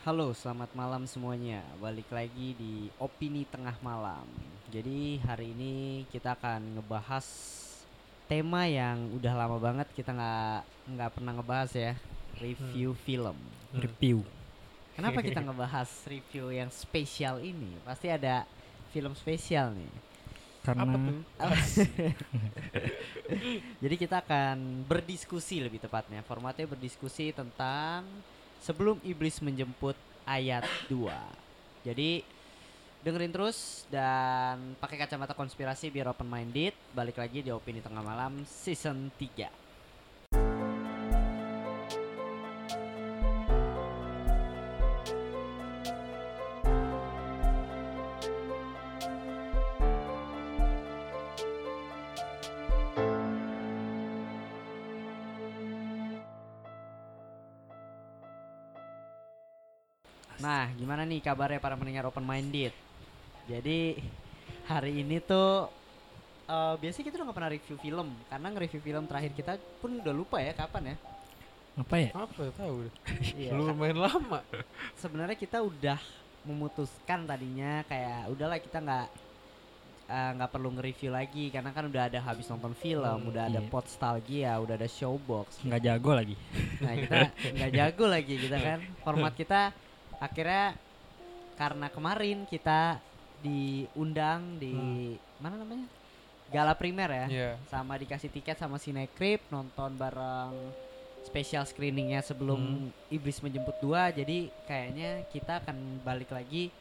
Halo, selamat malam semuanya. Balik lagi di Opini Tengah Malam. Jadi hari ini kita akan ngebahas tema yang udah lama banget kita nggak nggak pernah ngebahas ya, review film. review Kenapa kita ngebahas review yang spesial ini? Pasti ada film spesial nih. karena Apa tuh? Jadi kita akan berdiskusi lebih tepatnya. Formatnya berdiskusi tentang sebelum iblis menjemput ayat 2. Jadi dengerin terus dan pakai kacamata konspirasi biar open minded. Balik lagi di opini tengah malam season 3. Nih kabarnya para pendengar open minded? Jadi hari ini tuh eh biasanya kita udah gak pernah review film karena nge-review film terakhir kita pun udah lupa ya kapan ya. apa ya Apa ya tahu deh. Iya, lumayan lama. sebenarnya kita udah memutuskan tadinya kayak udahlah kita nggak eh, nggak perlu nge-review lagi karena kan udah ada habis nonton film, Hmm, udah ada iya. nostalgia, udah ada showbox. nggak jago lagi Nah kita nggak jago lagi kita kan format kita akhirnya karena kemarin kita diundang di mana namanya? Gala primer ya. Iya. sama dikasih tiket sama Cinecrip nonton bareng special screeningnya sebelum Iblis menjemput dua. Jadi kayaknya kita akan balik lagi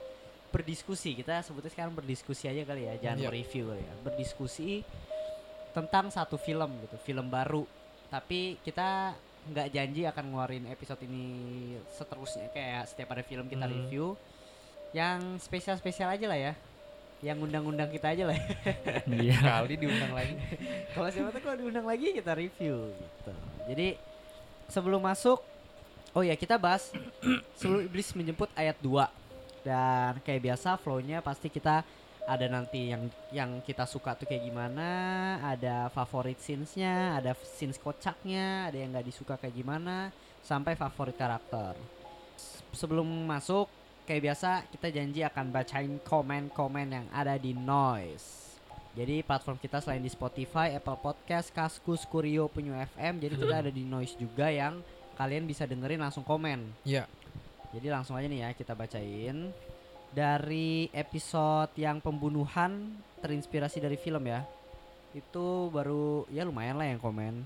berdiskusi. Kita sebutnya sekarang berdiskusi aja kali ya jangan Iya. review kali ya. Berdiskusi tentang satu film gitu film baru. Tapi kita nggak janji akan ngeluarin episode ini seterusnya. Kayak setiap ada film kita Hmm. review yang spesial spesial aja lah ya. Yang undang-undang kita aja lah ya. iya. Kali diundang lagi. kalau siapa tuh kalau diundang lagi kita review gitu. Jadi sebelum masuk oh ya kita bahas sebelum iblis menjemput ayat 2 dan kayak biasa flownya pasti kita ada nanti yang yang kita suka tuh kayak gimana ada favorit scenes-nya ada scenes kocaknya ada yang nggak disuka kayak gimana sampai favorit karakter. Sebelum masuk kayak biasa kita janji akan bacain komen-komen yang ada di noise jadi platform kita selain di Spotify, Apple Podcast, Kaskus, Kurio, Penyu FM, jadi kita ada di Noise juga yang kalian bisa dengerin langsung komen. Iya. Jadi langsung aja nih ya kita bacain dari episode yang pembunuhan terinspirasi dari film ya. Itu baru ya lumayan lah yang komen.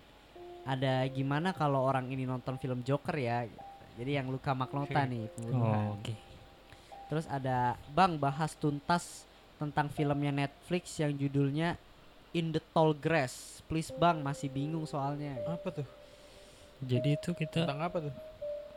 Ada gimana kalau orang ini nonton film Joker ya? Jadi yang Luka Maknota nih pembunuhan. oh, oke Terus ada Bang bahas tuntas tentang filmnya Netflix yang judulnya In the Tall Grass. Please Bang, masih bingung soalnya. Apa tuh? jadi itu kita Tentang apa tuh?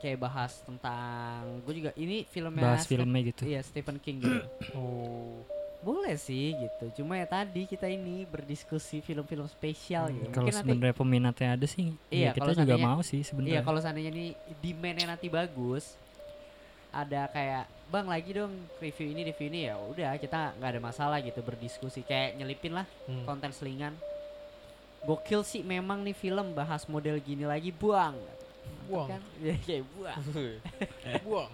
Kayak bahas tentang gue juga ini filmnya bahas filmnya gitu Iya, Stephen King gitu. Oh. Boleh sih gitu. Cuma ya tadi kita ini berdiskusi film-film spesial gitu. kalau nanti sebenarnya peminatnya ada sih Iya, ya kita juga mau sih Iya, sebenarnya kalau seandainya nih demand-nya nanti bagus, ada kayak bang lagi dong review ini review ini ya udah kita nggak ada masalah gitu berdiskusi kayak nyelipin lah Hmm. konten selingan. Gokil sih memang nih film bahas model gini lagi buang. Buang. Kan? Ya, kayak buang. Buang.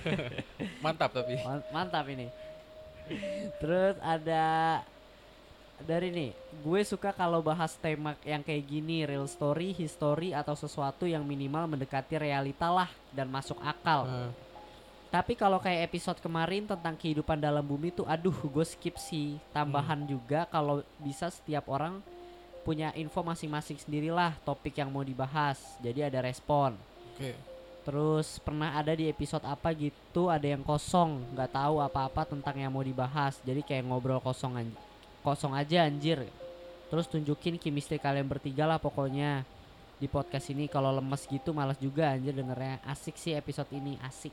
Mantap tapi. Man- Mantap ini. Terus ada dari nih, gue suka kalau bahas tema yang kayak gini, real story, history atau sesuatu yang minimal mendekati realita lah dan masuk akal. Nah, Tapi kalau kayak episode kemarin tentang kehidupan dalam bumi tuh aduh gue skip sih. Tambahan juga kalau bisa setiap orang punya info masing-masing sendirilah topik yang mau dibahas. Jadi ada respon. Oke. Terus pernah ada di episode apa gitu ada yang kosong, nggak tahu apa-apa tentang yang mau dibahas. Jadi kayak ngobrol kosong an- kosong aja anjir. Terus tunjukin chemistry kalian bertiga lah pokoknya. Di podcast ini kalau lemes gitu malas juga anjir dengernya. Asik sih episode ini, asik.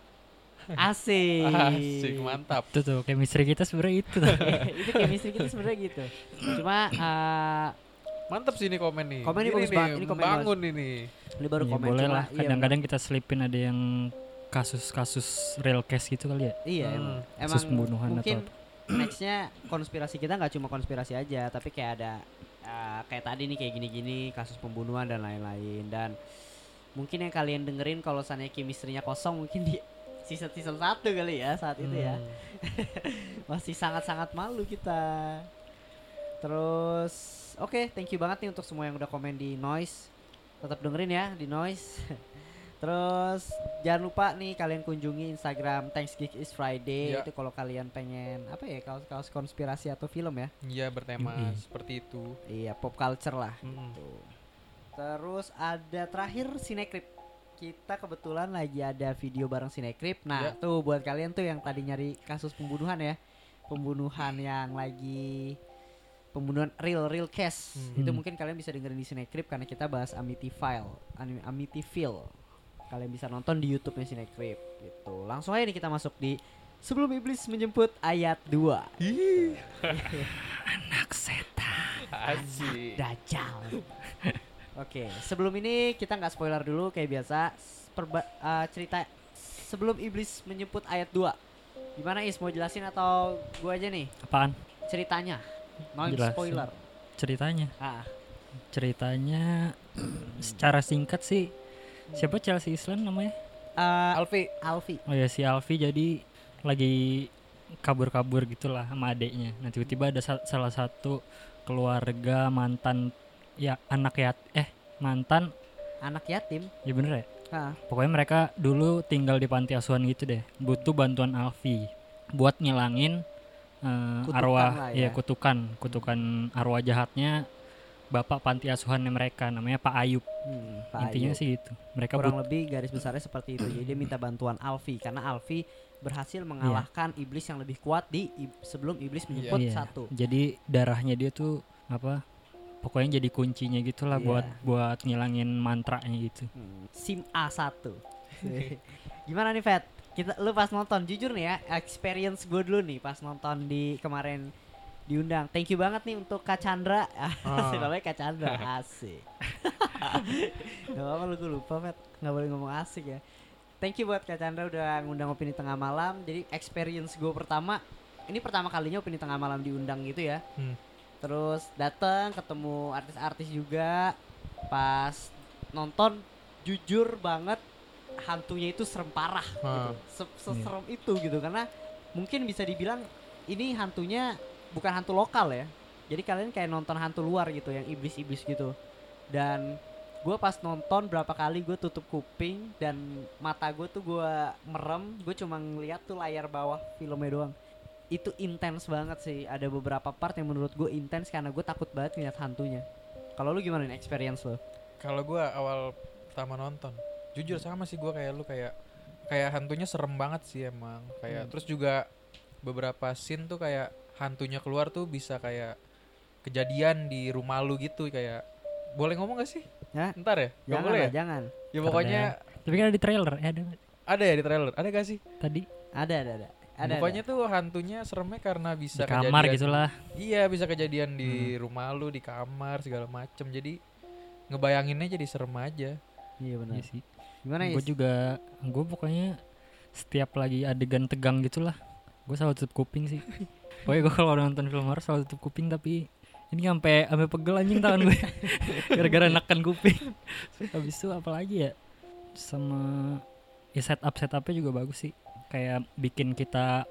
Asik. Asik, mantap. itu tuh chemistry kita sebenarnya itu tuh. itu chemistry kita sebenarnya gitu. Cuma eh, Mantap sih ini komen nih. Komen ini bagus banget, ini komen bangun ini. ini baru Ya, komen boleh lah iya, kadang-kadang kita selipin ada yang kasus-kasus real case gitu kali ya Iya Hmm. emang. Kasus Emang pembunuhan atau mungkin apa. Nextnya konspirasi kita nggak cuma konspirasi aja, tapi kayak ada eh, kayak tadi nih kayak gini-gini kasus pembunuhan dan lain-lain dan mungkin yang kalian dengerin kalau sana chemistry-nya kosong mungkin di season season satu kali ya saat itu ya. Hmm. Masih sangat-sangat malu kita. Terus oke, thank you banget nih untuk semua yang udah komen di Noise. Tetap dengerin ya di Noise. Terus jangan lupa nih kalian kunjungi Instagram Thanks Geek is Friday Ya. itu kalau kalian pengen apa ya kaos-kaos konspirasi atau film ya. Iya bertema Yoi. seperti itu. Iya, pop culture lah. Mm-mm. Tuh. Terus ada terakhir Cinecrip. Kita kebetulan lagi ada video bareng Cinecrip. Nah, Ya. tuh buat kalian tuh yang tadi nyari kasus pembunuhan ya. Pembunuhan yang lagi pembunuhan real real case. Hmm. Itu Hmm. mungkin kalian bisa dengerin di Cinecrip karena kita bahas Amityville, Ani- Amityville. Kalian bisa nonton di YouTube-nya Cinecrip gitu. Langsung aja nih kita masuk di Sebelum Iblis Menjemput ayat 2. Anak setan. Asik. Dajjal. Oke, sebelum ini kita nggak spoiler dulu kayak biasa. Perba- eh, cerita sebelum iblis menjemput ayat 2. Gimana Is mau jelasin atau gua aja nih Apaan? ceritanya? Non Jelasin. spoiler. Ceritanya? Ah, Ceritanya secara singkat sih siapa Chelsea Island namanya? eh, Alfi. Alfi. Oh ya si Alfi jadi lagi kabur-kabur gitulah sama adeknya. Nah tiba-tiba ada sa- salah satu keluarga mantan ya anak ya eh mantan Anak yatim. ya bener ya. Ah, Pokoknya mereka dulu tinggal di panti asuhan gitu deh. Butuh bantuan Alfi buat ngilangin Kutukan arwah ya ya. kutukan kutukan arwah jahatnya bapak panti asuhannya mereka namanya Pak Ayub. hmm, Pak Intinya Ayu. sih itu. Mereka kurang but- lebih garis besarnya seperti itu. Jadi dia minta bantuan Alfi karena Alfi berhasil mengalahkan iblis yang lebih kuat di ib- sebelum iblis menjemput Iya, satu. Jadi darahnya dia tuh apa? Pokoknya jadi kuncinya gitulah Iya. buat buat ngilangin mantranya gitu. Hmm, Sim A1 Gimana nih Fat? Kita lu pas nonton jujur nih ya experience gue dulu nih pas nonton di kemarin diundang. Thank you banget nih untuk Kak Chandra. Ah. namanya Kak Chandra asik. Gak apa lu gue lupa Fat. Gak boleh ngomong asik ya. Thank you buat Kak Chandra udah ngundang opini tengah malam. Jadi experience gue pertama ini pertama kalinya opini tengah malam diundang gitu ya. Hmm. Terus datang ketemu artis-artis juga. Pas nonton jujur banget hantunya itu serem parah gitu. Ah. Se- Seserem itu gitu karena mungkin bisa dibilang ini hantunya bukan hantu lokal ya. Jadi kalian kayak nonton hantu luar gitu yang iblis-iblis gitu. Dan gue pas nonton berapa kali gue tutup kuping dan mata gue tuh gue merem gue cuma ngeliat tuh layar bawah filmnya doang itu intens banget sih ada beberapa part yang menurut gue intens karena gue takut banget ngeliat hantunya kalau lu gimana nih experience lo Kalau gua awal pertama nonton, jujur sama sih gua kayak lu kayak kayak hantunya serem banget sih emang. Kayak Hmm. terus juga beberapa scene tuh kayak hantunya keluar tuh bisa kayak kejadian di rumah lu gitu kayak boleh ngomong gak sih? Ya? Ntar ya? Gak jangan boleh lah, ya? jangan Ya pokoknya Tapi kan ada di trailer, eh, ada ada ya di trailer. Ada gak sih? tadi ada ada ada ada pokoknya tuh hantunya seremnya karena di bisa kamar kejadian- gitulah. Iya bisa kejadian di rumah lu di kamar segala macem jadi ngebayanginnya jadi serem aja. ada. iya benar Iya sih. gimana Gue Is? juga gue pokoknya setiap lagi adegan tegang gitulah, gue selalu tutup kuping sih. Pokoknya gue kalau nonton film horor selalu tutup kuping tapi ini sampai sampai pegel anjing tangan gue gara-gara nekan kuping. Habis itu apalagi ya? Sama ya setup setupnya juga bagus sih. Kayak bikin kita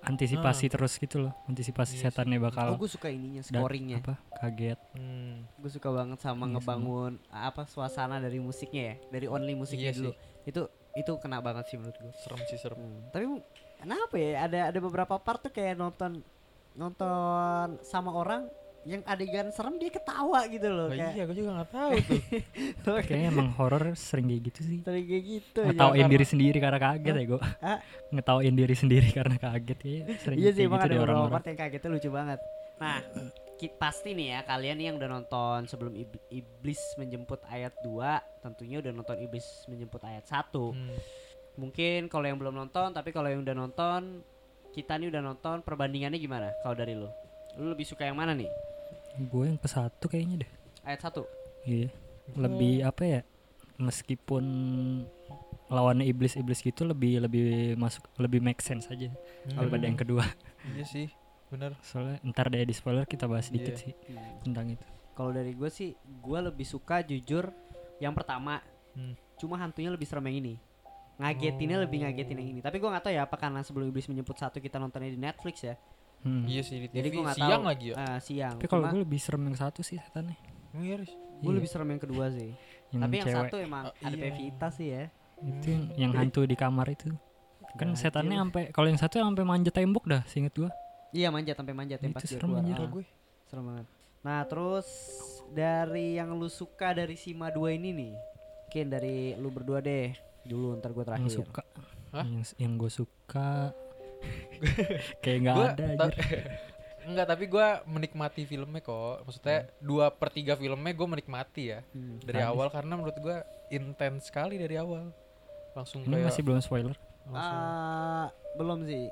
antisipasi terus gitu loh, antisipasi Iya sih. setannya oh bakal gue suka ininya scoringnya. apa? Kaget. Hmm. gue suka banget sama Iya, ngebangun apa suasana dari musiknya ya? Dari only musiknya Iya dulu. itu itu kena banget sih menurut gue Serem sih serem. tapi kenapa ya ada ada beberapa part tuh kayak nonton nonton sama orang yang adegan serem dia ketawa gitu loh Lah kayak iya gue juga gak tahu tuh. Kayaknya emang horor sering kayak gitu sih. Tadi kayak gitu aja. ngetawain karena- diri sendiri karena kaget ya gue ngetawain diri sendiri karena kaget ya sering Iya sih kayak emang gitu ada beberapa orang-orang part yang kagetnya lucu banget. Nah, pasti nih ya kalian nih yang udah nonton sebelum Ib- Iblis menjemput ayat 2 tentunya udah nonton Iblis menjemput ayat 1. Hmm. Mungkin kalau yang belum nonton tapi kalau yang udah nonton kita nih udah nonton perbandingannya gimana kalau dari lu? Lu lebih suka yang mana nih? gue yang ke satu kayaknya deh Ayat 1. iya lebih apa ya meskipun lawannya iblis iblis gitu lebih lebih masuk lebih make sense aja Hmm. daripada yang kedua Iya sih, bener. soalnya ntar deh di spoiler kita bahas sedikit Iya. sih tentang itu Kalau dari gue sih gue lebih suka jujur yang pertama Hmm. cuma hantunya lebih serem yang ini. ngagetinnya lebih Oh. ngagetin yang ini tapi gue nggak tahu ya apa karena sebelum iblis menjemput satu kita nontonnya di Netflix ya Hmm. Iya sih di Jadi gua nggak siang tahu. lagi ya. Eh, siang Tapi kalau gue lebih serem yang satu sih setannya. Emang iya, Riz? gue Iya, lebih serem yang kedua sih yang tapi yang cewek. satu emang Oh, ada iya. Pevita sih ya itu yang, yang hantu di kamar itu. Kan Gajil. setannya sampai kalau yang satu sampai manjat tembok dah, seinget gua. Iya manjat sampai manjat Itu pas dia serem keluar anjir. Ah, gue. serem banget nah terus dari yang lu suka dari Sima 2 ini nih mungkin dari lu berdua deh dulu ntar gue terakhir Yang suka. Hah? Yang, yang gue suka kayak nggak ada ta- aja. Enggak, tapi gua menikmati filmnya kok. Maksudnya dua per tiga filmnya gue menikmati ya Hmm. dari Habis. awal karena menurut gua intens sekali dari awal. Langsung Ini kayak masih belum spoiler. langsung, Ah, belum sih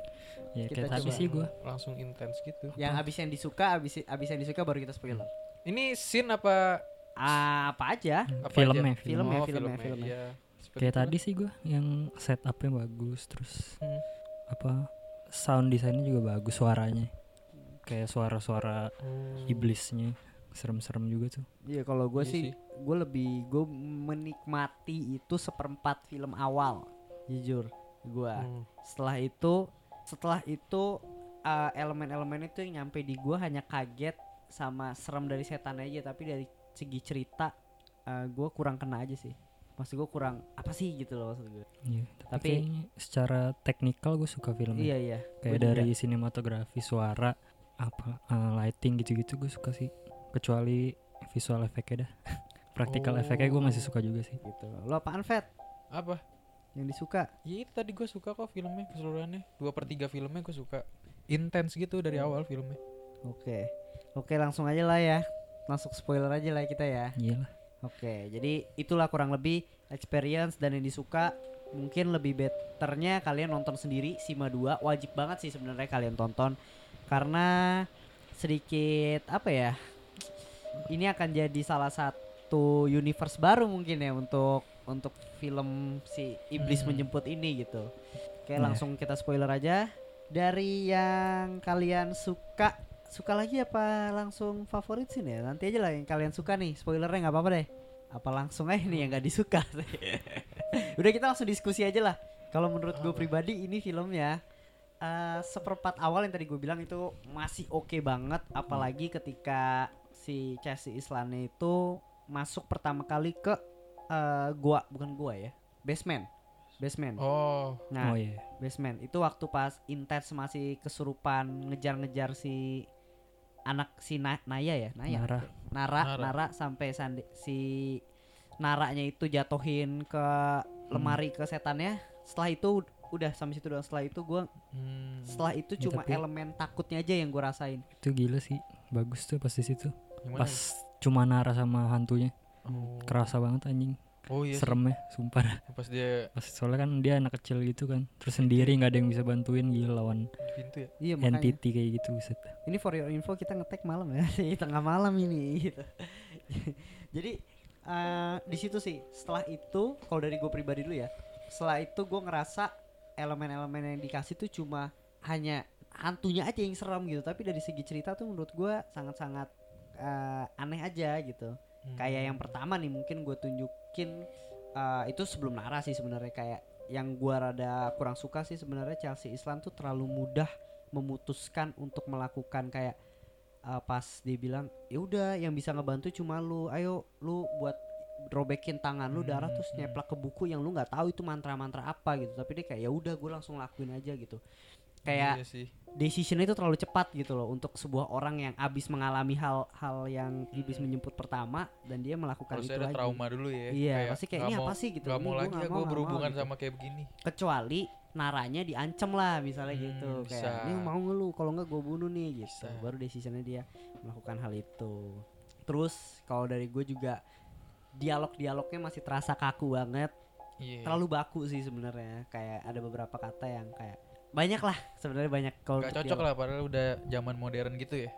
Ya Kita coba. sih gua. langsung intens gitu. yang abis yang disuka abis abis yang disuka baru kita spoiler Ini scene apa? Ah, apa aja apa Filmnya, aja? Filmnya, Oh, filmnya, filmnya. Iya. Seperti Kayak itu tadi sih gua yang setupnya bagus terus Hmm. apa sound desainnya juga bagus suaranya. Kayak suara-suara. Hmm. iblisnya serem-serem juga tuh. iya kalau gue Iya sih sih. gue lebih gue menikmati itu seperempat film awal jujur gue Hmm. setelah itu setelah itu uh, elemen-elemen itu yang nyampe di gua hanya kaget sama serem dari setan aja tapi dari segi cerita uh, gua kurang kena aja sih maksud gue kurang apa sih gitu loh maksud gue Iya, tapi, Tapi- secara teknikal gue suka filmnya. iya iya Kayak Gua dari juga. sinematografi, suara, apa uh, lighting gitu-gitu gue suka sih. Kecuali visual efeknya dah. Practical Oh. efeknya gue masih suka juga sih. gitu lo apaan Fat Apa? Yang disuka Ya itu tadi gue suka kok filmnya keseluruhannya. Dua per tiga filmnya gue suka. Intens gitu dari awal filmnya. oke oke langsung aja lah ya masuk spoiler aja lah kita ya Iyalah. Oke, jadi itulah kurang lebih experience dan yang disuka mungkin lebih betternya kalian nonton sendiri Sima 2 wajib banget sih sebenarnya kalian tonton karena sedikit apa ya ini akan jadi salah satu universe baru mungkin ya untuk untuk film si iblis Hmm. menjemput ini gitu. Oke, Nah. langsung kita spoiler aja. Dari yang kalian suka suka lagi apa langsung favorit sih ya nanti aja lah yang kalian suka nih spoilernya nggak apa-apa deh. Apa langsung aja nih yang nggak disuka udah kita langsung diskusi aja lah. Kalau menurut gue pribadi ini filmnya eh, seperempat awal yang tadi gue bilang itu masih oke banget. Apalagi ketika si Chelsea Islannya itu masuk pertama kali ke eh, gua bukan gua ya basement basement Oh, nah oh iya. basement itu waktu pas intens masih kesurupan ngejar-ngejar si anak si Na- Naya ya Naya Nara. Nara Nara. Nara sampai sandi, si Naranya itu jatuhin ke lemari ke setannya setelah itu udah sampai situ doang setelah itu gua hmm, setelah itu Ya, cuma tapi- elemen takutnya aja yang gua rasain Itu gila sih. Bagus tuh pas di situ. Pas cuma Nara sama hantunya. Oh. Kerasa banget anjing. Oh iya. sih. Seremnya, sumpah. dah. Pas dia Pas soalnya kan dia anak kecil gitu kan. Terus sendiri nggak ada yang bisa bantuin gila lawan pintu ya. iya makanya entity kayak gitu buset. ini for your info kita ngetek malam ya di tengah malam ini gitu jadi eh, di situ sih setelah itu kalau dari gue pribadi dulu ya setelah itu gue ngerasa elemen-elemen yang dikasih tuh cuma hanya hantunya aja yang serem gitu tapi dari segi cerita tuh menurut gue sangat-sangat eh, aneh aja gitu Hmm. kayak yang pertama nih mungkin gue tunjukin eh, itu sebelum Nara sih sebenarnya kayak yang gua rada kurang suka sih sebenarnya Chelsea Islan tuh terlalu mudah memutuskan untuk melakukan kayak eh, pas dia bilang ya udah yang bisa ngebantu cuma lu ayo lu buat robekin tangan lu darah Hmm, terus hmm. nyeplak ke buku yang lu nggak tahu itu mantra-mantra apa gitu tapi dia kayak ya udah gue langsung lakuin aja gitu kayak Iya sih. decision itu terlalu cepat gitu loh untuk sebuah orang yang abis mengalami hal-hal yang iblis Hmm. menjemput pertama dan dia melakukan Harusnya itu ada lagi trauma dulu ya. Iya, pasti kayak, ini mau- apa sih gitu, ini mau lagi ya gue berhubungan mau gitu. sama kayak begini. kecuali naranya diancem lah misalnya Hmm, gitu kayak ini mau lu kalau nggak gue bunuh nih gitu Bisa. baru decisionnya dia melakukan hal itu terus kalau dari gue juga dialog-dialognya masih terasa kaku banget Iya. terlalu baku sih sebenarnya kayak ada beberapa kata yang kayak banyak lah sebenarnya banyak kalau Gak cocok dialog. lah padahal udah zaman modern gitu ya.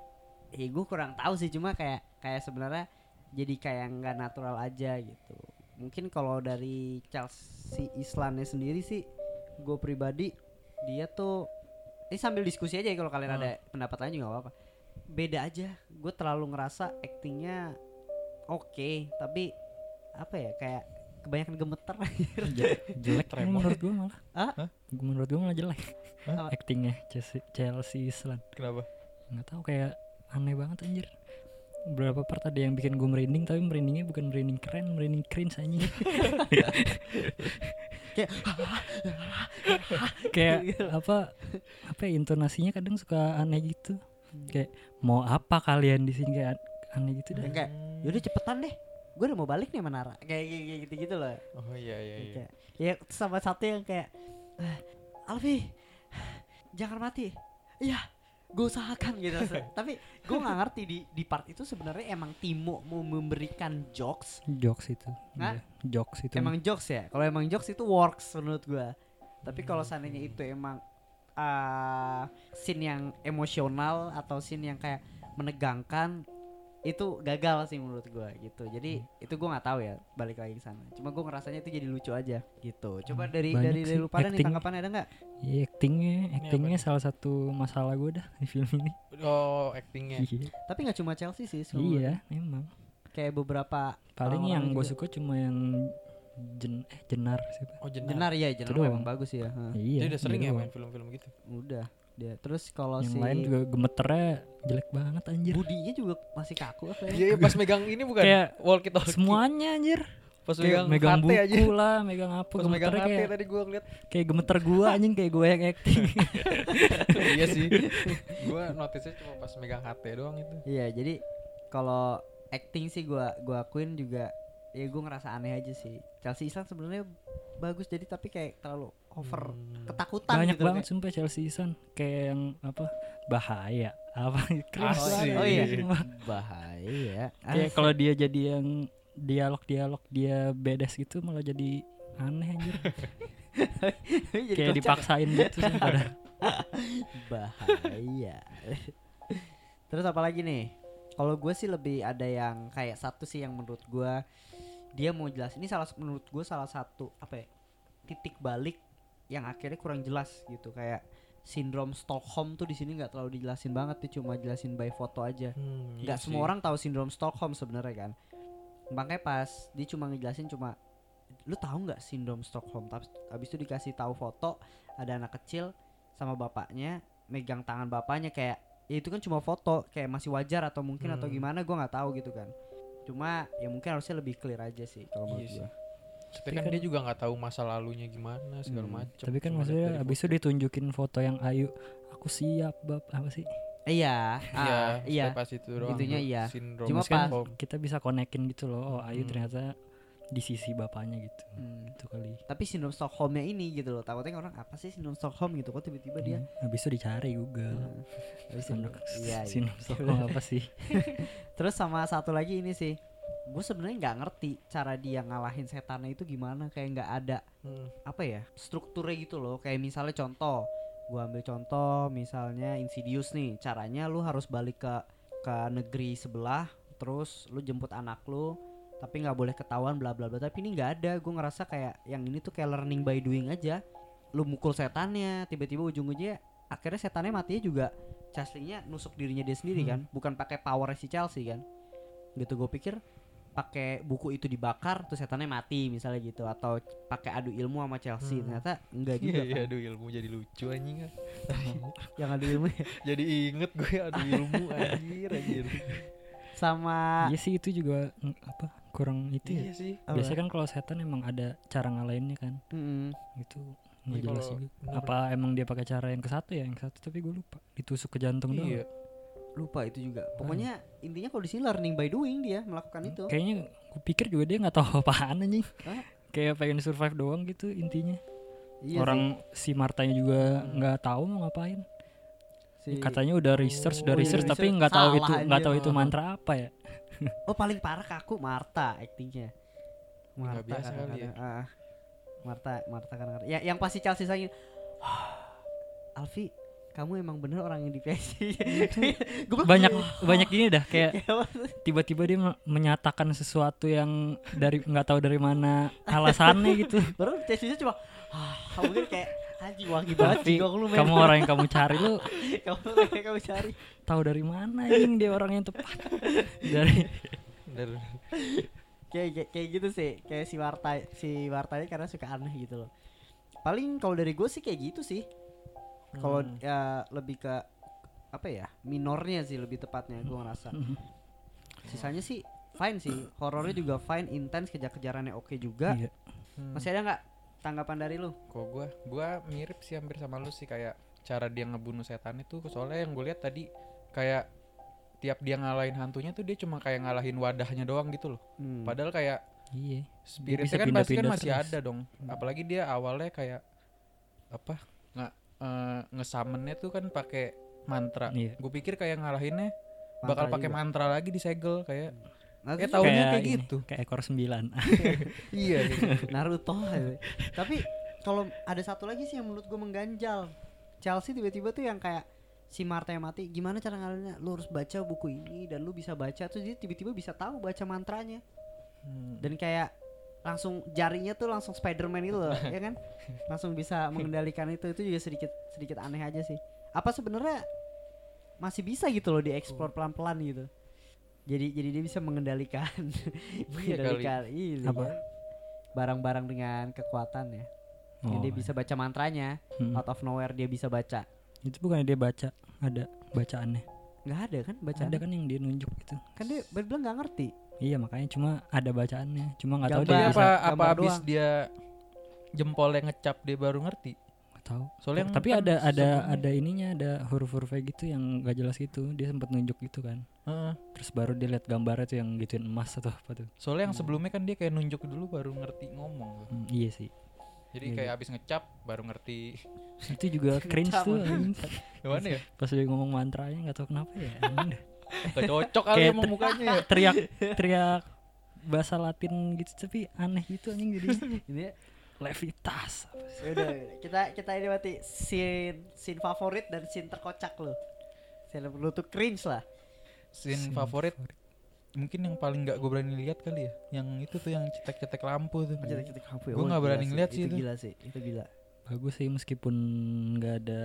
Eh gue kurang tahu sih cuma kayak kayak sebenarnya jadi kayak nggak natural aja gitu. Mungkin kalau dari Chelsea Islannya sendiri sih gue pribadi dia tuh ini sambil diskusi aja ya kalau kalian Hmm. ada pendapat lain juga apa-apa. Beda aja. Gue terlalu ngerasa actingnya oke tapi apa ya kayak kebanyakan gemeter Je- jelek Tremor. menurut gue malah. Ah? Menurut gue malah jelek. Hah? actingnya Chelsea, Chelsea Islan. Kenapa? nggak tahu kayak aneh banget anjir. Berapa part ada yang bikin gue merinding tapi merindingnya bukan merinding keren merinding cringe anjing. Kayak, kayak apa apa ya, intonasinya kadang suka aneh gitu. Kayak mau apa kalian di sini? Kayak aneh gitu dah. Yang kayak yaudah cepetan deh gue udah mau balik nih menara kayak kayak gitu gitu loh. Oh iya iya iya. Kayak, ya sama satu yang kayak "Ah, Alfi jangan mati. Iya gue usahakan gitu. Tapi gue nggak ngerti di di part itu sebenarnya emang Timo mau memberikan jokes? Jokes itu? Iya, jokes itu. Emang jokes ya? Kalau emang jokes itu works menurut gue tapi kalau seandainya itu emang uh, scene yang emosional atau scene yang kayak menegangkan itu gagal sih menurut gue gitu jadi itu gue nggak tahu ya balik lagi ke sana cuma gue ngerasanya itu jadi lucu aja gitu coba dari Banyak dari dari lu pada nih acting. tanggapannya ada nggak Iya, actingnya actingnya nih? salah satu masalah gue dah di film ini Oh actingnya. iya tapi nggak cuma Chelsea sih sebenarnya. iya emang kayak beberapa paling yang gue suka cuma yang jen eh jenar siapa Oh jenar. Jenar ya Jenar doang. emang bagus ya ha. iya Dia udah sering ya main film-film gitu. udah dia terus kalau yang si lain juga gemeternya jelek banget anjir budinya juga masih kaku ya Iya iya, pas megang ini bukan Kayak walkie talkie. semuanya anjir Pas kayak megang, megang buku aja. lah megang apa Pas megang gemeternya HP kayak tadi gua ngeliat. kayak gemeter gua anjing kayak gue yang acting iya sih. Gua notice cuma pas megang HT doang itu. Iya, jadi kalau acting sih gua gua akuin juga ya gua ngerasa aneh aja sih. Chelsea Islan sebenarnya bagus jadi tapi kayak terlalu over Hmm. ketakutan banyak gitu banget kayak. sumpah Chelsea Son kayak yang apa bahaya apa banget. Oh iya. Sumpah. Bahaya. kayak kalau dia jadi yang dialog-dialog dia bedes gitu malah jadi aneh anjir Jadi kayak dipaksain gitu sih padahal. ya? bahaya. Terus apa lagi nih? Kalau gue sih lebih ada yang kayak satu sih yang menurut gua dia mau jelas. Ini salah menurut gue salah satu apa ya titik balik yang akhirnya kurang jelas gitu. Kayak sindrom Stockholm tuh di sini nggak terlalu dijelasin banget dia cuma jelasin by foto aja. Hmm, iya nggak semua sih. orang tahu sindrom Stockholm sebenarnya kan. Makanya pas dia cuma ngejelasin cuma lu tahu nggak sindrom Stockholm? Tapi habis itu dikasih tahu foto ada anak kecil sama bapaknya megang tangan bapaknya kayak ya itu kan cuma foto kayak masih wajar atau mungkin atau Hmm. gimana gua nggak tahu gitu kan cuma ya mungkin harusnya lebih clear aja sih kalau menurut Iya sih. gua Tapi Tapi kan kan- dia juga nggak tahu masa lalunya gimana segala Hmm, macam. tapi kan maksudnya abis itu ditunjukin foto yang Ayu aku siap bab apa sih iya Iya, ah, iya pas itu doang. Itunya iya. Sindrom Cuma kan Stockholm. kita bisa konekin gitu loh oh Ayu Hmm. ternyata di sisi bapaknya gitu Hmm. itu kali tapi sindrom Stockholmnya ini gitu loh takutnya orang apa sih sindrom Stockholm gitu kok tiba-tiba dia Hmm, habis itu dicari Google Nah, habis itu- Sindrom- iya, iya. sindrom Stockholm apa sih Terus sama satu lagi ini sih, gue sebenarnya nggak ngerti cara dia ngalahin setannya itu gimana, kayak nggak ada Hmm. apa ya strukturnya gitu loh. Kayak misalnya contoh, gue ambil contoh misalnya Insidious nih, caranya lu harus balik ke ke negeri sebelah, terus lu jemput anak lu, tapi nggak boleh ketahuan bla bla bla. Tapi ini nggak ada, gue ngerasa kayak yang ini tuh kayak learning by doing aja. Lu mukul setannya, tiba-tiba ujung-ujungnya akhirnya setannya matinya juga Chelsea-nya nusuk dirinya dia sendiri Hmm. kan, bukan pakai power si Chelsea kan. Gitu gue pikir pakai buku itu dibakar terus setannya mati misalnya gitu atau pakai adu ilmu sama Chelsea Hmm. ternyata enggak juga iya kan. aduh ilmu jadi lucu anjing kan. yang adu ilmu ya. jadi inget gue adu ilmu anjir anjir. sama iya sih itu juga mm, apa kurang itu ya Iya sih. apa? biasanya kan kalau setan emang ada cara ngalahinnya kan Mm-mm. itu nggak Iya, jelas juga bener. apa emang dia pakai cara yang ke satu ya yang ke satu tapi gue lupa ditusuk ke jantung doang Iya. lupa itu juga pokoknya intinya kalau di sini learning by doing dia melakukan itu kayaknya gue pikir juga dia nggak tahu apaan anjing kayak pengen survive doang gitu intinya Iya orang si Martanya juga Hmm. nggak tahu mau ngapain sih. Si- katanya udah research udah Oh, iya, research tapi nggak tahu itu nggak tahu itu mantra apa ya? Oh paling parah kaku Marta actingnya. Marta biasa ya. Ah, Marta Marta kadang-kadang. Ya yang pasti Chelsea sayang Alfi kamu emang bener orang yang Gua bilang, banyak banyak gini dah kayak tiba-tiba dia me- menyatakan sesuatu yang dari nggak tahu dari mana alasannya gitu. Baru Chelsea cuma ah mungkin kayak anjing wangi banget tapi jigong lu men." kamu orang yang kamu cari lu kamu kayak kamu cari. tahu dari mana ini dia orang yang tepat. Dari Dan kayak, kayak kayak gitu sih. Kayak si Warta si Wartanya karena suka aneh gitu loh. Paling kalau dari gue sih kayak gitu sih. Kalau Hmm. ya lebih ke apa ya minornya sih lebih tepatnya gue ngerasa. Sisanya sih fine sih. Horornya juga fine intens kejar-kejarannya oke juga. Iya. Hmm. masih ada nggak tanggapan dari lu Kok gua gua mirip sih hampir sama lu sih kayak cara dia ngebunuh setan itu soalnya yang gue lihat tadi kayak tiap dia ngalahin hantunya tuh dia cuma kayak ngalahin wadahnya doang gitu loh. Hmm. Padahal kayak Iya. spiritnya kan pasti kan masih terus. ada dong. Apalagi dia awalnya kayak apa? nggak eh, ngesamennya tuh kan pakai mantra. Iya. Gue pikir kayak ngalahinnya bakal pakai mantra lagi disegel kayak Nah, terus taunya kayak ini, gitu. Kayak ekor sembilan. iya. Naruto aja. Tapi kalau ada satu lagi sih yang menurut gue mengganjal. Chelsea tiba-tiba tuh yang kayak si Marta yang mati, gimana cara ngalahinnya? Lu harus baca buku ini dan lu bisa baca terus dia tiba-tiba bisa tahu baca mantranya. Hmm. Dan kayak langsung jarinya tuh langsung Spiderman itu loh, ya kan? Langsung bisa mengendalikan itu. Itu juga sedikit sedikit aneh aja sih. Apa sebenarnya masih bisa gitu loh dieksplor pelan-pelan gitu. Jadi jadi dia bisa mengendalikan Iya kali. mengendalikan iya, Apa? barang-barang dengan kekuatan ya. Jadi Oh, dia bisa baca mantranya, hmm. out of nowhere dia bisa baca. Itu bukannya dia baca, ada bacaannya. Nggak ada kan bacaan? Ada kan yang dia nunjuk gitu. Kan dia bilang nggak ngerti. Iya makanya cuma ada bacaannya. Cuma nggak tahu dia apa bisa. apa habis doang. dia jempolnya ngecap dia baru ngerti? Nggak tahu. Soalnya yang Tapi kan ada ada sebelumnya- ada ininya ada huruf-hurufnya gitu yang gak jelas gitu. Dia sempat nunjuk gitu kan. Heeh. Terus baru dia lihat gambarnya tuh yang gituin emas atau apa tuh. Soalnya yang Hmm. sebelumnya kan dia kayak nunjuk dulu baru ngerti ngomong. Hmm, iya sih. Jadi Iya, kayak abis ngecap baru ngerti. Itu juga cringe tuh. Gimana ya? Pas dia ngomong mantranya nggak tahu kenapa ya. Gak cocok kali Kayak emang mukanya ya. teriak teriak bahasa Latin gitu tapi aneh gitu anjing jadi Ini levitas. ya udah kita kita ini berarti scene scene favorit dan scene terkocak lo. Scene lu tuh cringe lah. Scene Scene favorit mungkin yang paling nggak gue berani lihat kali ya. Yang itu tuh yang cetek-cetek lampu tuh. Kita kampung Gua nggak berani ngeliat sih itu. itu. Gila sih, itu gila. Bagus sih meskipun nggak ada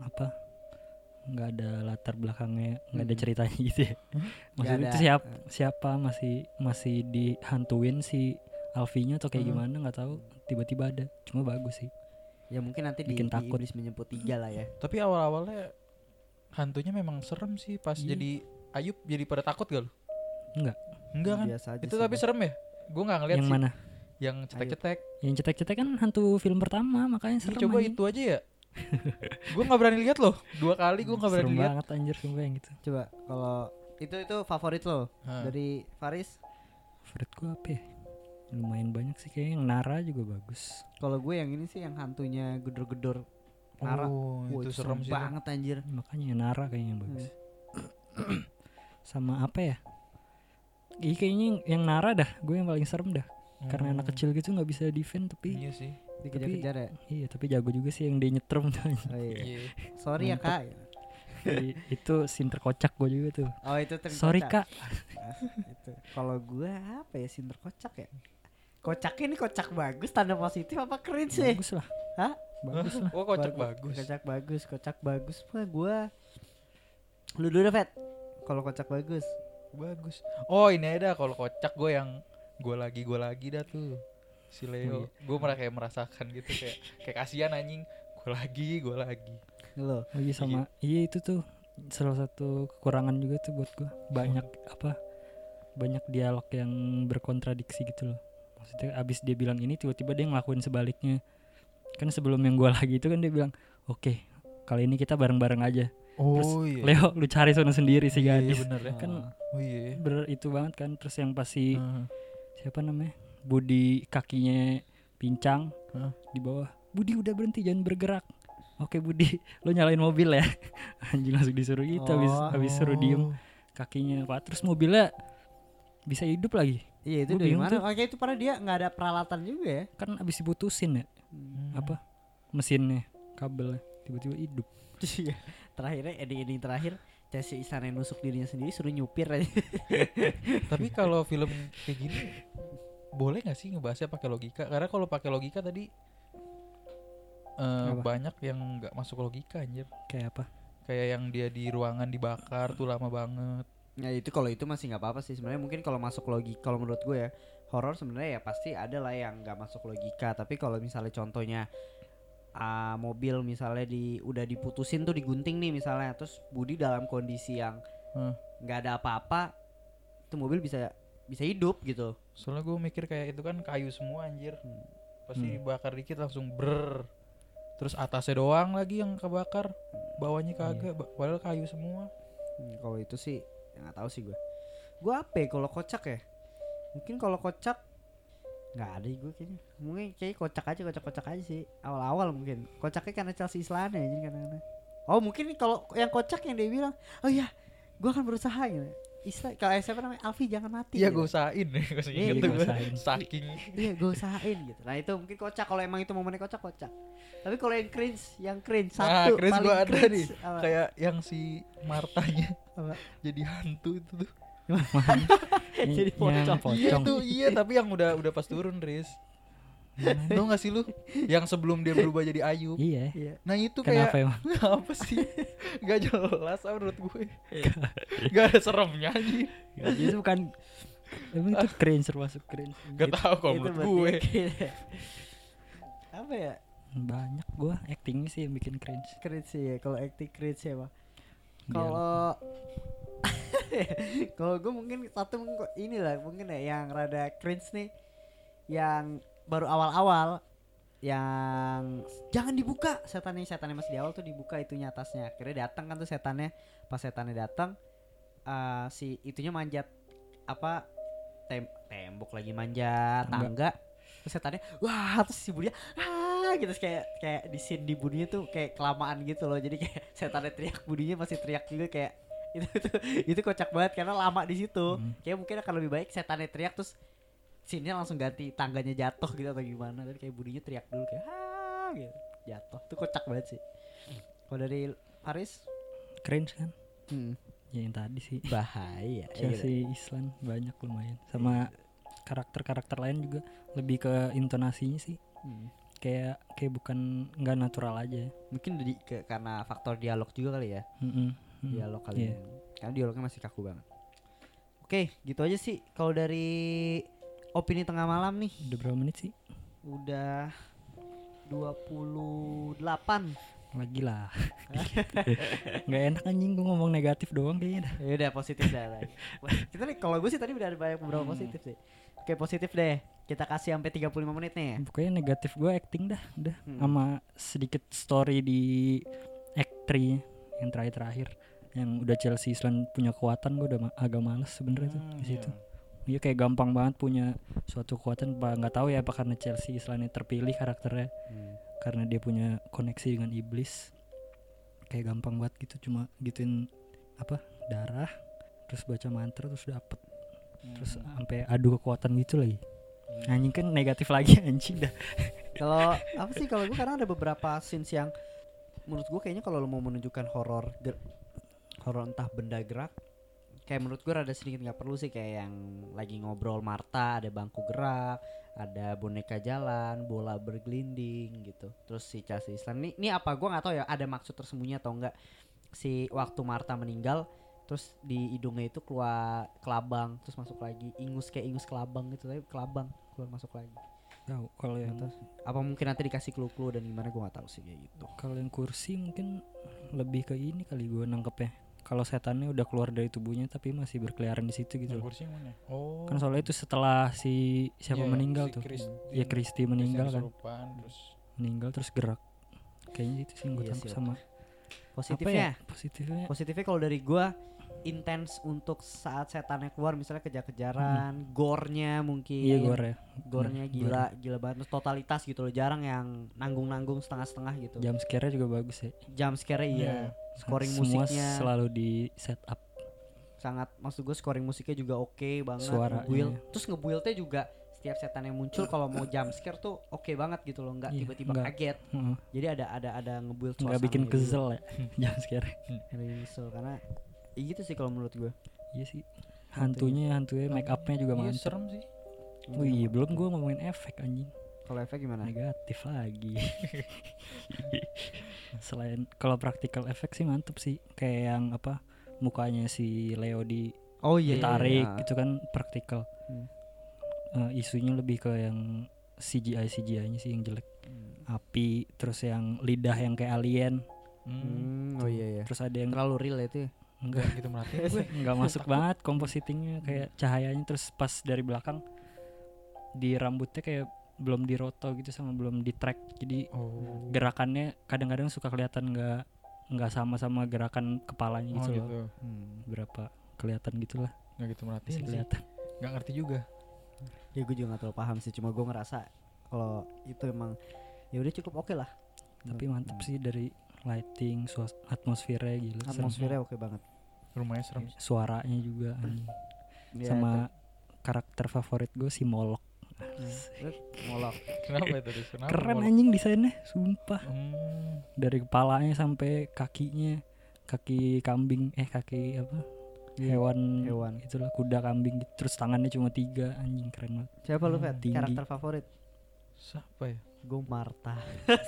apa nggak ada latar belakangnya nggak ada Hmm. ceritanya gitu ya. Maksudnya ada. itu siapa siapa masih masih dihantuin si Alfinya atau kayak Hmm. gimana nggak tahu tiba-tiba ada cuma bagus sih Ya mungkin nanti di, Bikin di takut. iblis menjemput tiga lah ya. Tapi awal-awalnya hantunya memang serem sih pas Iya. jadi Ayub jadi pada takut gak lu? Enggak. Enggak kan? Biasa aja Itu sih, tapi Bang. serem ya? Gue nggak ngeliat yang sih. mana Yang cetek-cetek. yang cetek-cetek kan hantu film pertama makanya Ih, serem coba anjing. itu aja ya. gue nggak berani lihat loh. Dua kali gue nggak berani lihat. banget anjir sumpah yang gitu Coba kalau itu itu favorit lo dari Faris. favorit gua apa ya lumayan banyak sih kayaknya yang Nara juga bagus Kalau gue yang ini sih yang hantunya gedor-gedor Nara. Oh, Wah, itu serem sih. tuh. banget anjir. makanya yang Nara kayaknya yang bagus Hmm. sama apa ya Iya kayaknya yang, yang Nara dah gue yang paling serem dah karena anak Hmm. kecil gitu nggak bisa defend tapi Iya sih. Dikejar-kejar ya. iya tapi jago juga sih yang dia nyetrum tuh Oh, iya. Iya. Sorry ya kak. I- itu scene terkocak gue juga tuh Oh itu terkocak. sorry kak itu. Kalau gue apa ya sih terkocak ya? Kocaknya ini kocak bagus tanda positif apa cringe sih? bagus lah Hah? bagus lah Oh, kocak bagus. Kocak bagus, kocak bagus. Wah gue. Lu dulu Fet. Kalau kocak bagus. Bagus. Oh, ini ada kalau kocak gue yang gue lagi gue lagi dah tuh. Si Oh, Leo. iya. Gue merasa kayak merasakan gitu kayak kayak kasihan anjing. Gue lagi, gue lagi. Lo. lagi sama iya itu tuh salah satu kekurangan juga tuh buat gue banyak apa banyak dialog yang berkontradiksi gitu loh maksudnya abis dia bilang ini tiba-tiba dia ngelakuin sebaliknya kan sebelum yang gue lagi itu kan dia bilang oke kali ini kita bareng-bareng aja Terus, Oh iya. Leo lu cari sono sendiri si Iya, gadis bener ya. kan Oh iya. ber itu banget kan terus yang pasti Heeh. siapa namanya Budi kakinya pincang Hah? di bawah Budi udah berhenti jangan bergerak oke Budi lo nyalain mobil ya anjing langsung disuruh gitu habis Oh. habis suruh diem kakinya pak terus mobilnya bisa hidup lagi Iya itu Gua dari mana? Oke itu pada dia nggak ada peralatan juga ya. kan habis diputusin ya Hmm. apa mesinnya kabelnya tiba-tiba hidup Iya. Terakhirnya ending-ending terakhir Chelsea Isana yang nusuk dirinya sendiri suruh nyupir aja. Tapi kalau film kayak gini boleh nggak sih ngebahasnya pakai logika? Karena kalau pakai logika tadi eh, Apa? banyak yang nggak masuk logika anjir. kayak apa Kayak yang dia di ruangan dibakar tuh lama banget. Ya itu kalau itu masih nggak apa-apa sih sebenarnya mungkin kalau masuk logika kalau menurut gue ya horor sebenarnya ya pasti ada lah yang nggak masuk logika tapi kalau misalnya contohnya ah, mobil misalnya di udah diputusin tuh digunting nih misalnya terus Budi dalam kondisi yang Hmm. nggak ada apa-apa itu mobil bisa bisa hidup gitu Soalnya gue mikir kayak itu kan kayu semua anjir. Hmm. Pasti Hmm. dibakar dikit langsung ber. Terus atasnya doang lagi yang kebakar. Bawahnya kagak, ba- padahal kayu semua. Hmm, kalau itu sih ya nggak tahu sih gue gue apa ya kalau kocak ya? Mungkin kalau kocak nggak ada gue kayaknya. Mungkin kayak kocak aja kocak kocak aja sih. Awal-awal mungkin. Kocaknya karena Chelsea Island ya jadi kadang-kadang. Oh mungkin kalau yang kocak yang dia bilang oh iya gue akan berusaha gitu Isla kalau siapa namanya Alfi jangan mati Iya gitu. gue usahain nih, gue Iya, usahain. Saking. iya gue usahain gitu nah itu mungkin kocak kalau emang itu momennya kocak kocak tapi kalau yang cringe yang cringe Nah, satu Chris paling gue ada cringe, nih. apa? Kayak yang si Martanya Apa? jadi hantu itu tuh. Jadi pocong. Iya tuh iya tapi yang udah udah pas turun Riz. Tau gak sih lu? Yang sebelum dia berubah jadi Ayub. Iya. Iya. Nah itu kenapa kayak emang? Apa sih? Gak jelas ah, menurut gue. Gak ada seremnya anjir itu bukan emang itu cringe termasuk cringe. Gak tau kalau Itu menurut gue. Apa ya? Banyak gua actingnya sih yang bikin cringe. Cringe sih ya kalau acting cringe ya Pak. Kalau kalau gue mungkin satu mungkin inilah mungkin ya yang rada cringe nih. Yang baru awal-awal yang jangan dibuka. Setannya setannya masih di awal tuh dibuka itunya atasnya. Akhirnya datang kan tuh setannya. Pas setannya datang eh, si itunya manjat apa tem- tembok lagi manjat Tangga. tangga. Terus setannya wah terus si budinya ah gitu. Terus kayak kayak di scene di budinya tuh kayak kelamaan gitu loh. Jadi kayak setannya teriak budinya masih teriak juga kayak itu itu itu kocak banget karena lama di situ. Hmm. kayak mungkin akan lebih baik setannya teriak terus scene-nya langsung ganti tangganya jatuh gitu atau gimana tapi kayak budinya teriak dulu kayak ah gitu jatuh tuh kocak banget sih kalau dari Paris cringe kan hmm, ya yang tadi sih bahaya ya gitu. Chelsea Island banyak lumayan sama karakter-karakter lain juga lebih ke intonasinya sih Hmm. kayak kayak bukan nggak natural aja mungkin di, ke- karena faktor dialog juga kali ya. Mm. dialog kali Iya. ini. karena dialognya masih kaku banget oke gitu aja sih kalau dari opini tengah malam nih. Udah berapa menit sih? Udah 28 lagi lah. Nggak enak anjing gue ngomong negatif doang kayaknya dah. ya udah positif dah. Wah, kita nih kalau gue sih tadi udah ada banyak beberapa positif sih. Oke positif deh. Kita kasih sampai 35 menit nih. Pokoknya negatif gue acting dah udah. Hmm. sama sedikit story di act 3 yang terakhir-terakhir. Yang udah Chelsea Island punya kekuatan gue udah ma- agak males sebenarnya tuh Hmm, di situ. iya. Dia kayak gampang banget punya suatu kekuatan apa nggak tahu ya apa karena Chelsea Islandnya terpilih karakternya karena dia punya koneksi dengan iblis kayak gampang banget gitu cuma gituin apa darah terus baca mantra terus dapet. Terus sampai adu kekuatan gitu lagi. Anjing kan negatif lagi anjing dah. Kalau apa sih kalau gue karena ada beberapa scenes yang menurut gue kayaknya kalau lo mau menunjukkan horor horor entah benda gerak kayak menurut gue rada sedikit nggak perlu sih kayak yang lagi ngobrol Marta ada bangku gerak ada boneka jalan bola bergelinding gitu. Terus si Chelsea Island ini ini apa? Gue nggak tahu ya ada maksud tersembunyi atau enggak si waktu Marta meninggal terus di hidungnya itu keluar kelabang terus masuk lagi. Ingus kayak ingus kelabang gitu tapi kelabang keluar masuk lagi. Tahu kalau yang tahu sih. apa mungkin nanti dikasih clue-clue dan gimana? Gue nggak tahu sih kayak gitu. Kalau yang kursi mungkin lebih ke ini kali gue nangkepnya kalau setannya udah keluar dari tubuhnya tapi masih berkeliaran di situ gitu kursi mana? Oh. kan soalnya itu setelah si siapa Iya, meninggal si tuh. Christine- ya Kristi meninggal kan. Terus meninggal terus gerak. Kayaknya itu sih yang gue Iya tangkap sama positifnya apa ya? Positifnya? Positifnya. Kalau dari gue intens untuk saat setannya keluar misalnya kejar-kejaran gornya mungkin. Hmm. iya gore. Ya gornya Bener, gila gila banget. Terus totalitas gitu loh jarang yang nanggung-nanggung setengah-setengah gitu. Jam scare juga bagus ya jam scare iya. Scoring semua musiknya. selalu di set up sangat maksud gue scoring musiknya juga oke banget Suaranya. ngebuild. terus ngebuildnya juga setiap setan yang muncul kalau mau jump scare tuh oke banget gitu loh nggak Iya, tiba-tiba nggak. kaget. Heeh. jadi ada ada ada ngebuild nggak bikin suasananya dulu. kesel ya jam scare. Kesel karena ya gitu sih kalau menurut gue iya sih hantunya hantunya make upnya juga iya, mantap serem sih. Wih, belum gue ngomongin efek anjing. kalau efek gimana Negatif lagi. Selain kalau practical efek sih mantep sih. Kayak yang apa mukanya si Leo di Oh iya. ditarik iya. gitu kan praktikal Hmm. Eh, isunya lebih ke yang CGI CGI-nya sih yang jelek Hmm. api terus yang lidah yang kayak alien Hmm. Hmm, oh iya iya. terus ada yang Terlalu real ya itu ya. Enggak Gak gitu merhatiin gue. nggak masuk banget kompositingnya kayak cahayanya terus pas dari belakang di rambutnya kayak belum diroto gitu sama belum di track jadi Oh. gerakannya kadang-kadang suka kelihatan nggak nggak sama sama gerakan kepalanya Oh gitu loh gitu. Hmm. berapa kelihatan gitulah Gak gitu masih merhatiin sih. kelihatan Gak ngerti juga. Ya gue juga gak terlalu paham sih, cuma gue ngerasa kalau itu emang ya udah cukup oke lah. tapi mantap sih dari lighting suas atmosfernya gila serem. Atmosfernya oke banget. Rumahnya serem. suaranya juga anjing. Ya, sama karakter favorit gue si Molok itu. molok. Kenapa itu? Kenapa keren mau- anjing desainnya sumpah Hmm. dari kepalanya sampai kakinya kaki kambing eh kaki apa hewan Hewan. itulah kuda kambing gitu. terus tangannya cuma tiga anjing keren banget Siapa lu, Hmm, tinggi. Karakter favorit? Siapa ya? Gue Marta.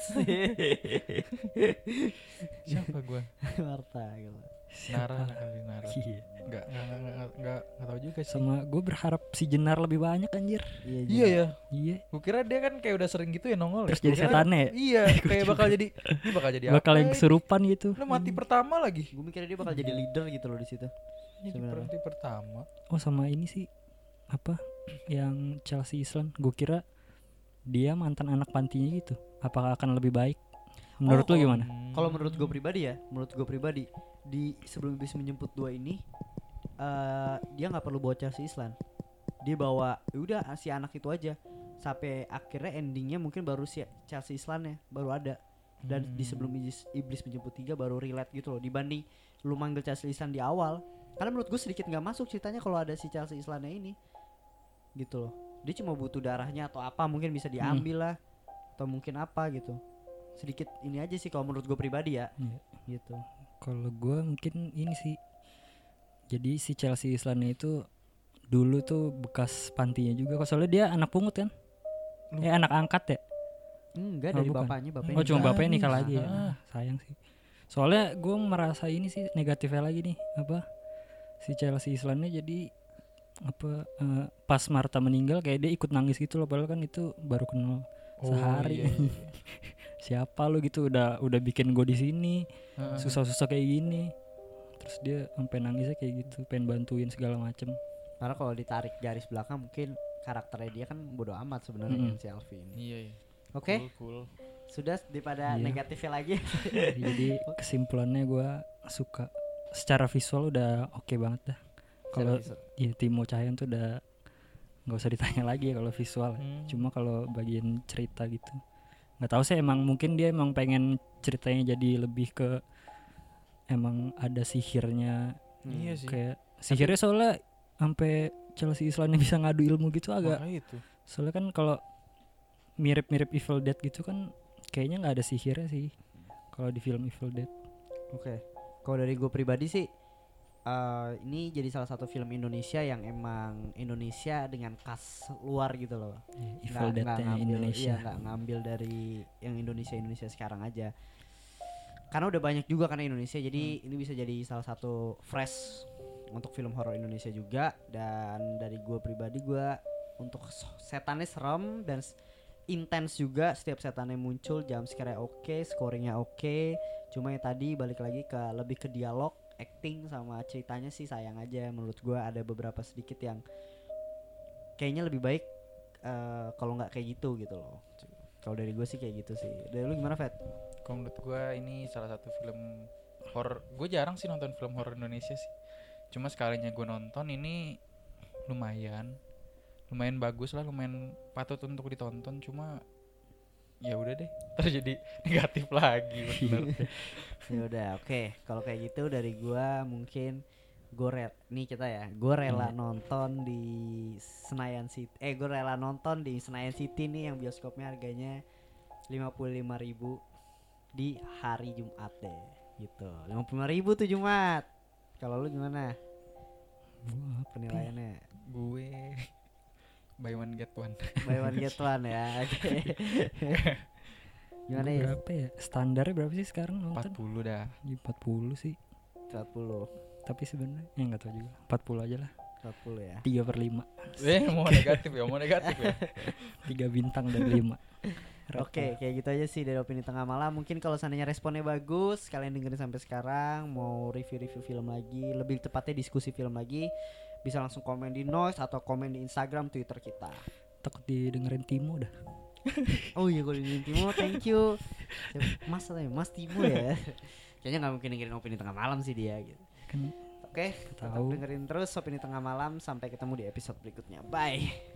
Siapa gue? Marta gitu. Nara kali Nara. Iya. Gak, gak, gak, gak, gak, gak tau juga sih. sama gue berharap si Jenar lebih banyak anjir Iya, Iya ya. iya Gue kira dia kan kayak udah sering gitu ya nongol ya. terus jadi Gua kira- setannya ya? Iya, kayak bakal jadi ini bakal jadi bakal apa yang kesurupan gitu Lu mati pertama lagi. Gue mikirnya dia bakal jadi leader gitu loh di situ. Jadi Sebenarnya. berhenti pertama. oh sama ini sih apa yang Chelsea Island gue kira dia mantan anak pantinya gitu. Apakah akan lebih baik? Menurut Oh, lu oh. gimana? Kalau menurut gue pribadi ya, menurut gue pribadi di sebelum iblis menjemput dua ini eh dia nggak perlu bawa Chelsea Island. Dia bawa ya udah si anak itu aja. Sampai akhirnya endingnya mungkin baru si Chelsea Island ya baru ada. Dan di Hmm. sebelum iblis, iblis menjemput tiga baru relate gitu loh dibanding lu manggil Chelsea Island di awal. Karena menurut gue sedikit nggak masuk ceritanya kalau ada si Chelsea Islandnya ini gitu loh dia cuma butuh darahnya atau apa mungkin bisa diambil lah atau mungkin apa gitu sedikit ini aja sih kalau menurut gue pribadi ya Iya. gitu Kalau gue mungkin ini sih. Jadi si Chelsea Islandnya itu dulu tuh bekas pantinya juga. Kok soalnya dia anak pungut kan? Eh anak angkat ya? enggak Oh, dari bukan. bapaknya bapaknya Oh cuma bapaknya nikah lagi ya. Ah. Sayang sih. Soalnya gue merasa ini sih negatifnya lagi nih apa si Chelsea Islandnya jadi apa eh, pas Marta meninggal kayak dia ikut nangis gitu loh padahal kan itu baru kenal Oh, sehari iya, iya. siapa lu gitu udah udah bikin gue di sini susah-susah kayak gini terus dia sampai nangisnya kayak gitu pengen bantuin segala macem karena kalau ditarik garis belakang mungkin karakternya dia kan bodoh amat sebenarnya Mm-mm. kan si Alfi ini Iya, iya. oke Cool, cool. sudah daripada Iya. negatifnya lagi jadi kesimpulannya gue suka secara visual udah oke banget dah kalau ya Timo Cahyan tuh udah nggak usah ditanya lagi ya kalau visual Hmm. cuma kalau bagian cerita gitu nggak tahu sih emang mungkin dia emang pengen ceritanya jadi lebih ke emang ada sihirnya Hmm. Iya sih. kayak sihirnya soalnya sampai Chelsea Islandnya bisa ngadu ilmu gitu agak itu. soalnya kan kalau mirip-mirip Evil Dead gitu kan kayaknya nggak ada sihirnya sih kalau di film Evil Dead Oke, kalau dari gue pribadi sih, eh ini jadi salah satu film Indonesia yang emang Indonesia dengan khas luar gitu loh. Evil Nggak- nggak ngambil- Indonesia Iya, nggak ngambil dari yang Indonesia Indonesia sekarang aja. Karena udah banyak juga karena Indonesia, jadi Hmm. ini bisa jadi salah satu fresh untuk film horor Indonesia juga. Dan dari gue pribadi gue untuk setannya serem dan intens juga setiap setannya muncul jam scare oke scoringnya oke cuma yang tadi balik lagi ke lebih ke dialog acting sama ceritanya sih sayang aja menurut gua ada beberapa sedikit yang kayaknya lebih baik eh, kalau nggak kayak gitu gitu loh kalau dari gue sih kayak gitu sih dari lu gimana Fat? Kalau menurut gua ini salah satu film horor. Gue jarang sih nonton film horor Indonesia sih. Cuma sekalinya gue nonton ini lumayan, lumayan bagus lah, lumayan patut untuk ditonton. Cuma ya udah deh, terjadi negatif lagi bener. ya udah oke. Kalau kayak gitu dari gua mungkin gue nih kita ya gue rela Iya. nonton di Senayan City eh gue rela nonton di Senayan City nih yang bioskopnya harganya 55.000 ribu di hari Jumat deh gitu. 55.000 ribu tuh Jumat. Kalau lu gimana? Wah, penilaiannya? Gue buy one get one. buy one get one ya. Oke. Gimana gua ya? berapa ya? Standarnya berapa sih sekarang nonton? 40 dah. Di 40 sih. 40 tapi sebenarnya ya nggak tahu juga. 40 aja lah. 40 ya. 3 per 5 Eh mau negatif ya, mau negatif ya. 3 bintang dari 5 Oke, kayak gitu aja sih dari opini tengah malam. Mungkin kalau seandainya responnya bagus, kalian dengerin sampai sekarang, mau review-review film lagi, lebih tepatnya diskusi film lagi, bisa langsung komen di Noise atau komen di Instagram, Twitter kita. takut didengerin Timo dah Oh iya, kalau di Timo, thank you. Mas atau ya? Mas Timo ya. Kayaknya nggak mungkin dengerin opini tengah malam sih dia gitu. kan Oke, tetap Tahu. dengerin terus opini tengah malam sampai ketemu di episode berikutnya. Bye.